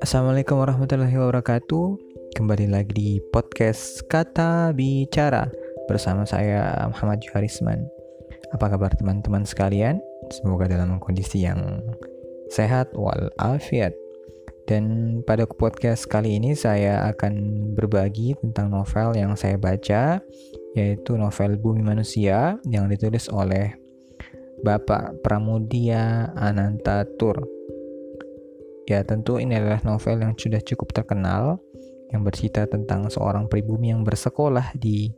Assalamualaikum warahmatullahi wabarakatuh. Kembali lagi di podcast Kata Bicara Bersama saya Muhammad Juharisman. Apa kabar teman-teman sekalian? Semoga dalam kondisi yang sehat walafiat. Dan pada podcast kali ini saya akan berbagi tentang novel yang saya baca Yaitu novel Bumi Manusia yang ditulis oleh Bapak Pramudia Anantatur Ya, tentu ini adalah novel yang sudah cukup terkenal yang bercerita tentang seorang pribumi yang bersekolah di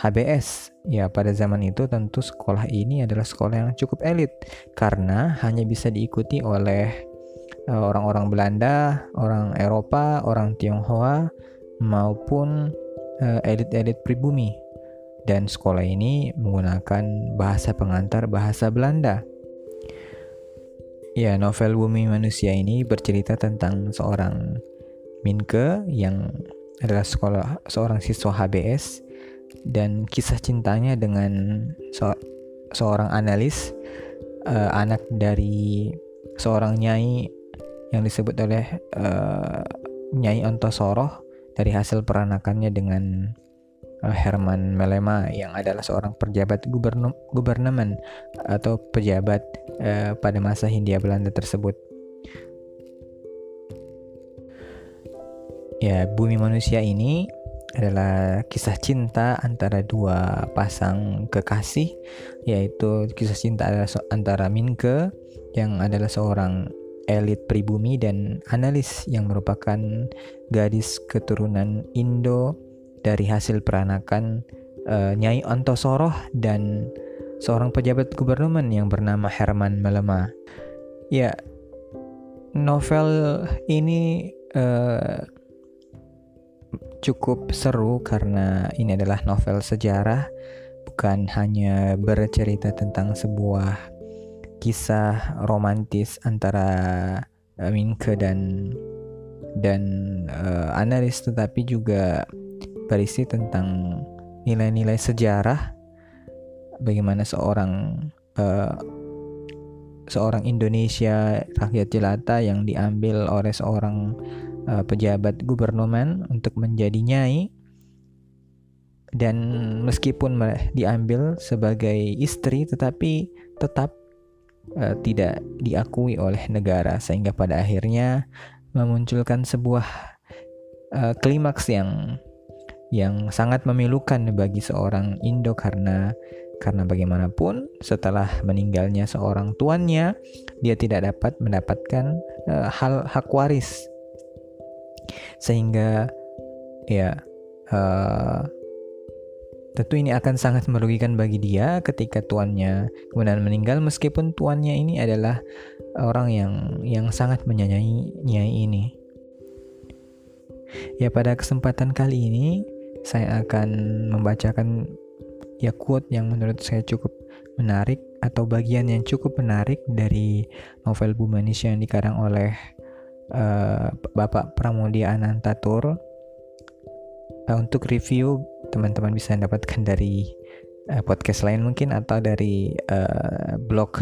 HBS. Ya, pada zaman itu tentu sekolah ini adalah sekolah yang cukup elit karena hanya bisa diikuti oleh eh, orang-orang Belanda, orang Eropa, orang Tionghoa maupun uh, elit-elit pribumi. Dan sekolah ini menggunakan bahasa pengantar bahasa Belanda. Ya, novel Bumi Manusia ini bercerita tentang seorang Minke yang adalah sekolah seorang siswa HBS dan kisah cintanya dengan so, seorang analis uh, anak dari seorang nyai yang disebut oleh uh, Nyai Ontosoroh dari hasil peranakannya dengan Herman Melema yang adalah seorang pejabat gubernemen atau pejabat uh, pada masa Hindia Belanda tersebut. Ya, bumi manusia ini adalah kisah cinta antara dua pasang kekasih yaitu kisah cinta adalah antara Minke yang adalah seorang elit pribumi dan analis yang merupakan gadis keturunan Indo dari hasil peranakan uh, Nyai Ontosoroh dan seorang pejabat gubernemen yang bernama Herman Melema. Ya, novel ini uh, cukup seru karena ini adalah novel sejarah, bukan hanya bercerita tentang sebuah kisah romantis antara uh, Minke dan dan uh, analis, tetapi juga berisi tentang nilai-nilai sejarah bagaimana seorang uh, seorang Indonesia rakyat jelata yang diambil oleh seorang uh, pejabat gubernumen untuk menjadi nyai. Dan meskipun diambil sebagai istri tetapi tetap uh, tidak diakui oleh negara. Sehingga pada akhirnya memunculkan sebuah uh, klimaks yang yang sangat memilukan bagi seorang Indo karena karena bagaimanapun setelah meninggalnya seorang tuannya dia tidak dapat mendapatkan uh, hal hak waris. Sehingga ya uh, tentu ini akan sangat merugikan bagi dia ketika tuannya kemudian meninggal meskipun tuannya ini adalah orang yang yang sangat menyayangi ini. Ya pada kesempatan kali ini saya akan membacakan ya quote yang menurut saya cukup menarik atau bagian yang cukup menarik dari novel Bumanisya yang dikarang oleh uh, Bapak Pramudia Anantatur. Uh, untuk review teman-teman bisa dapatkan dari uh, podcast lain mungkin atau dari uh, blog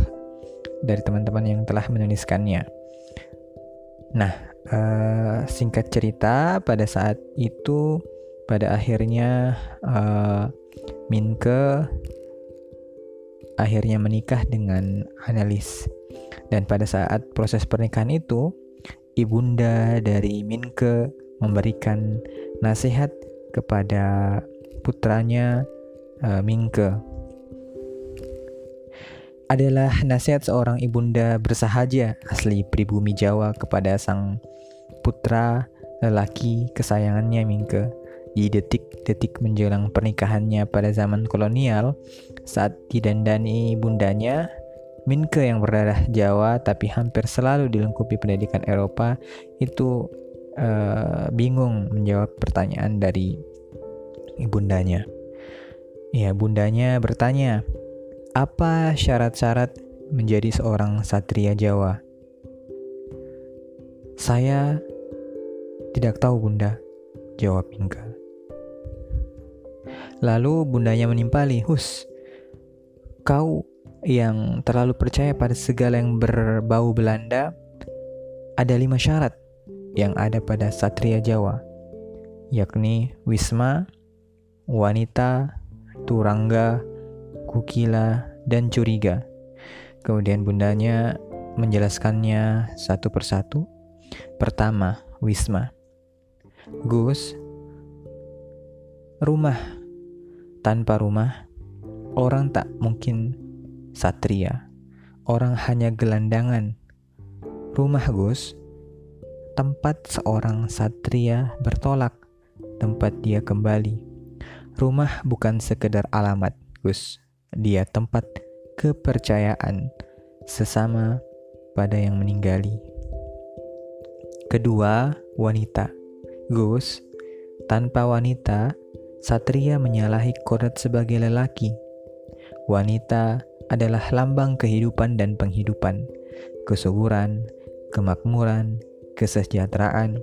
dari teman-teman yang telah menuliskannya. Nah, uh, singkat cerita pada saat itu pada akhirnya uh, Minke akhirnya menikah dengan analis dan pada saat proses pernikahan itu ibunda dari Minke memberikan nasihat kepada putranya uh, Minke. Adalah nasihat seorang ibunda bersahaja asli pribumi Jawa kepada sang putra lelaki kesayangannya Minke di detik-detik menjelang pernikahannya pada zaman kolonial, saat didandani bundanya, Minke yang berdarah Jawa tapi hampir selalu dilengkapi pendidikan Eropa itu uh, bingung menjawab pertanyaan dari ibundanya. Ya, bundanya bertanya, apa syarat-syarat menjadi seorang satria Jawa? Saya tidak tahu, Bunda, jawab Minke. Lalu bundanya menimpali, Hus, kau yang terlalu percaya pada segala yang berbau Belanda, ada lima syarat yang ada pada Satria Jawa, yakni Wisma, Wanita, Turangga, Kukila, dan Curiga. Kemudian bundanya menjelaskannya satu persatu. Pertama, Wisma. Gus, rumah. Tanpa rumah, orang tak mungkin satria. Orang hanya gelandangan. Rumah Gus, tempat seorang satria bertolak, tempat dia kembali. Rumah bukan sekedar alamat, Gus. Dia tempat kepercayaan sesama pada yang meninggali. Kedua, wanita. Gus, tanpa wanita, Satria menyalahi kodrat sebagai lelaki. Wanita adalah lambang kehidupan dan penghidupan, kesuburan, kemakmuran, kesejahteraan.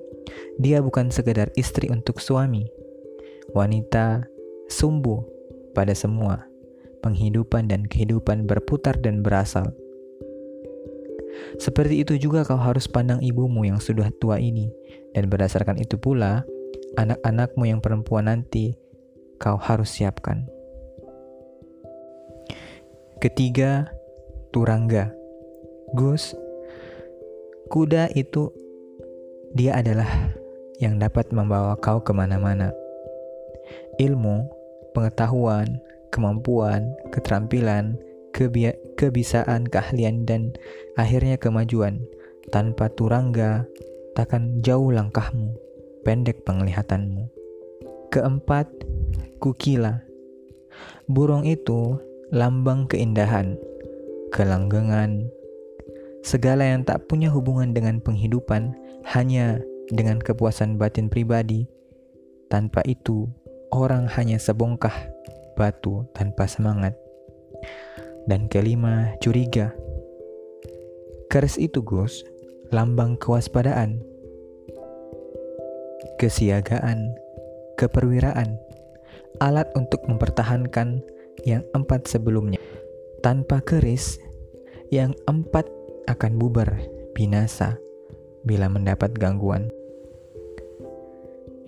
Dia bukan sekedar istri untuk suami. Wanita sumbu pada semua. Penghidupan dan kehidupan berputar dan berasal. Seperti itu juga kau harus pandang ibumu yang sudah tua ini, dan berdasarkan itu pula, anak-anakmu yang perempuan nanti kau harus siapkan. Ketiga, turangga. Gus, kuda itu dia adalah yang dapat membawa kau ke mana-mana. Ilmu, pengetahuan, kemampuan, keterampilan, kebi kebisaan, keahlian, dan akhirnya kemajuan. Tanpa turangga, takkan jauh langkahmu, pendek penglihatanmu. Keempat, kukila. Burung itu lambang keindahan, kelanggengan, segala yang tak punya hubungan dengan penghidupan hanya dengan kepuasan batin pribadi. Tanpa itu, orang hanya sebongkah batu tanpa semangat. Dan kelima, curiga. Keris itu, Gus, lambang kewaspadaan, kesiagaan, keperwiraan, alat untuk mempertahankan yang empat sebelumnya. Tanpa keris, yang empat akan bubar, binasa, bila mendapat gangguan.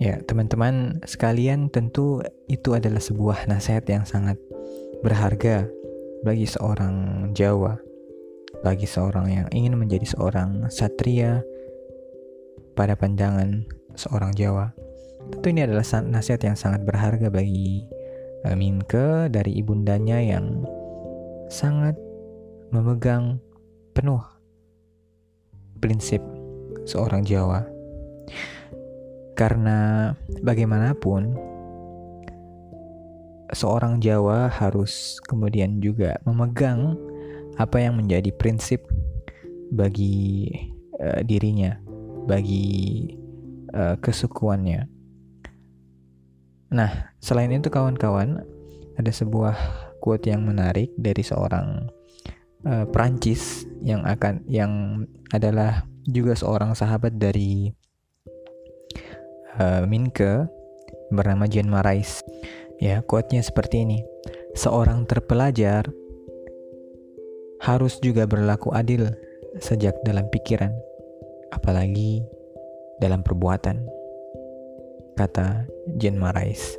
Ya, teman-teman sekalian, tentu itu adalah sebuah nasihat yang sangat berharga bagi seorang Jawa, bagi seorang yang ingin menjadi seorang satria pada pandangan seorang Jawa. Tentu ini adalah nasihat yang sangat berharga bagi uh, Minke dari ibundanya yang sangat memegang penuh prinsip seorang Jawa. Karena bagaimanapun seorang Jawa harus kemudian juga memegang apa yang menjadi prinsip bagi uh, dirinya, bagi uh, kesukuannya. Nah, selain itu kawan-kawan, ada sebuah quote yang menarik dari seorang uh, Prancis yang akan yang adalah juga seorang sahabat dari uh, Minke bernama Jean Marais. Ya, quote-nya seperti ini. Seorang terpelajar harus juga berlaku adil sejak dalam pikiran, apalagi dalam perbuatan kata Jean Marais.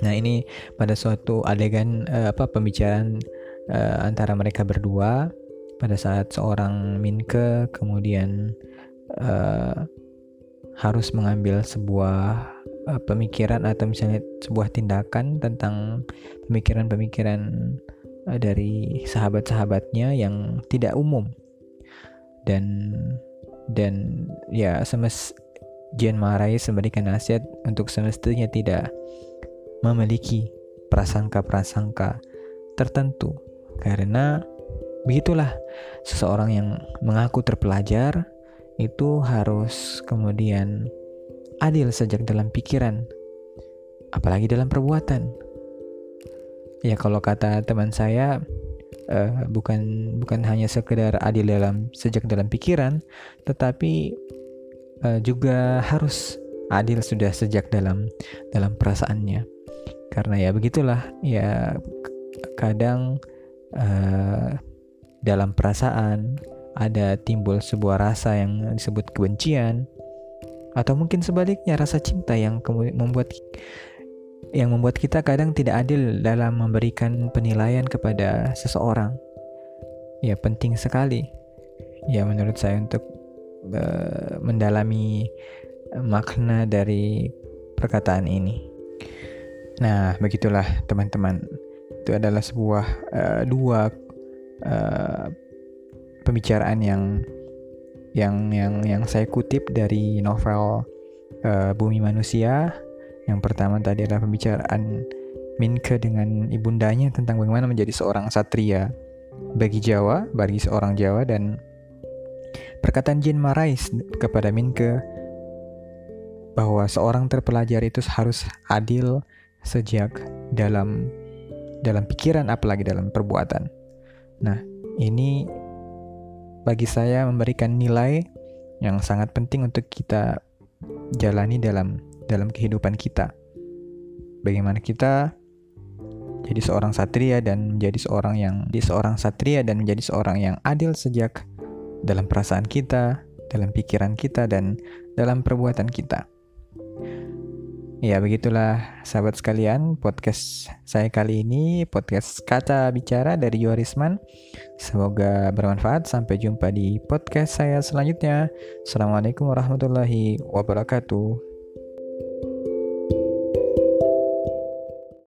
Nah ini pada suatu adegan uh, apa pembicaraan uh, antara mereka berdua pada saat seorang Minke kemudian uh, harus mengambil sebuah uh, pemikiran atau misalnya sebuah tindakan tentang pemikiran-pemikiran uh, dari sahabat-sahabatnya yang tidak umum dan dan ya semes Jean Marais memberikan nasihat untuk semestinya tidak memiliki prasangka-prasangka tertentu. Karena begitulah seseorang yang mengaku terpelajar itu harus kemudian adil sejak dalam pikiran apalagi dalam perbuatan. Ya kalau kata teman saya uh, bukan bukan hanya sekedar adil dalam sejak dalam pikiran tetapi uh, juga harus adil sudah sejak dalam dalam perasaannya karena ya begitulah ya kadang uh, dalam perasaan ada timbul sebuah rasa yang disebut kebencian atau mungkin sebaliknya rasa cinta yang membuat yang membuat kita kadang tidak adil dalam memberikan penilaian kepada seseorang. Ya, penting sekali. Ya, menurut saya untuk mendalami makna dari perkataan ini. Nah, begitulah teman-teman. Itu adalah sebuah uh, dua uh, pembicaraan yang yang yang yang saya kutip dari novel uh, Bumi Manusia. Yang pertama tadi adalah pembicaraan Minke dengan ibundanya tentang bagaimana menjadi seorang satria bagi Jawa, bagi seorang Jawa dan perkataan Jin Marais kepada Minke bahwa seorang terpelajar itu harus adil sejak dalam dalam pikiran apalagi dalam perbuatan. Nah, ini bagi saya memberikan nilai yang sangat penting untuk kita jalani dalam dalam kehidupan kita. Bagaimana kita jadi seorang satria dan menjadi seorang yang di seorang satria dan menjadi seorang yang adil sejak dalam perasaan kita, dalam pikiran kita dan dalam perbuatan kita. Ya begitulah sahabat sekalian podcast saya kali ini podcast kata bicara dari Yorisman Semoga bermanfaat sampai jumpa di podcast saya selanjutnya. Assalamualaikum warahmatullahi wabarakatuh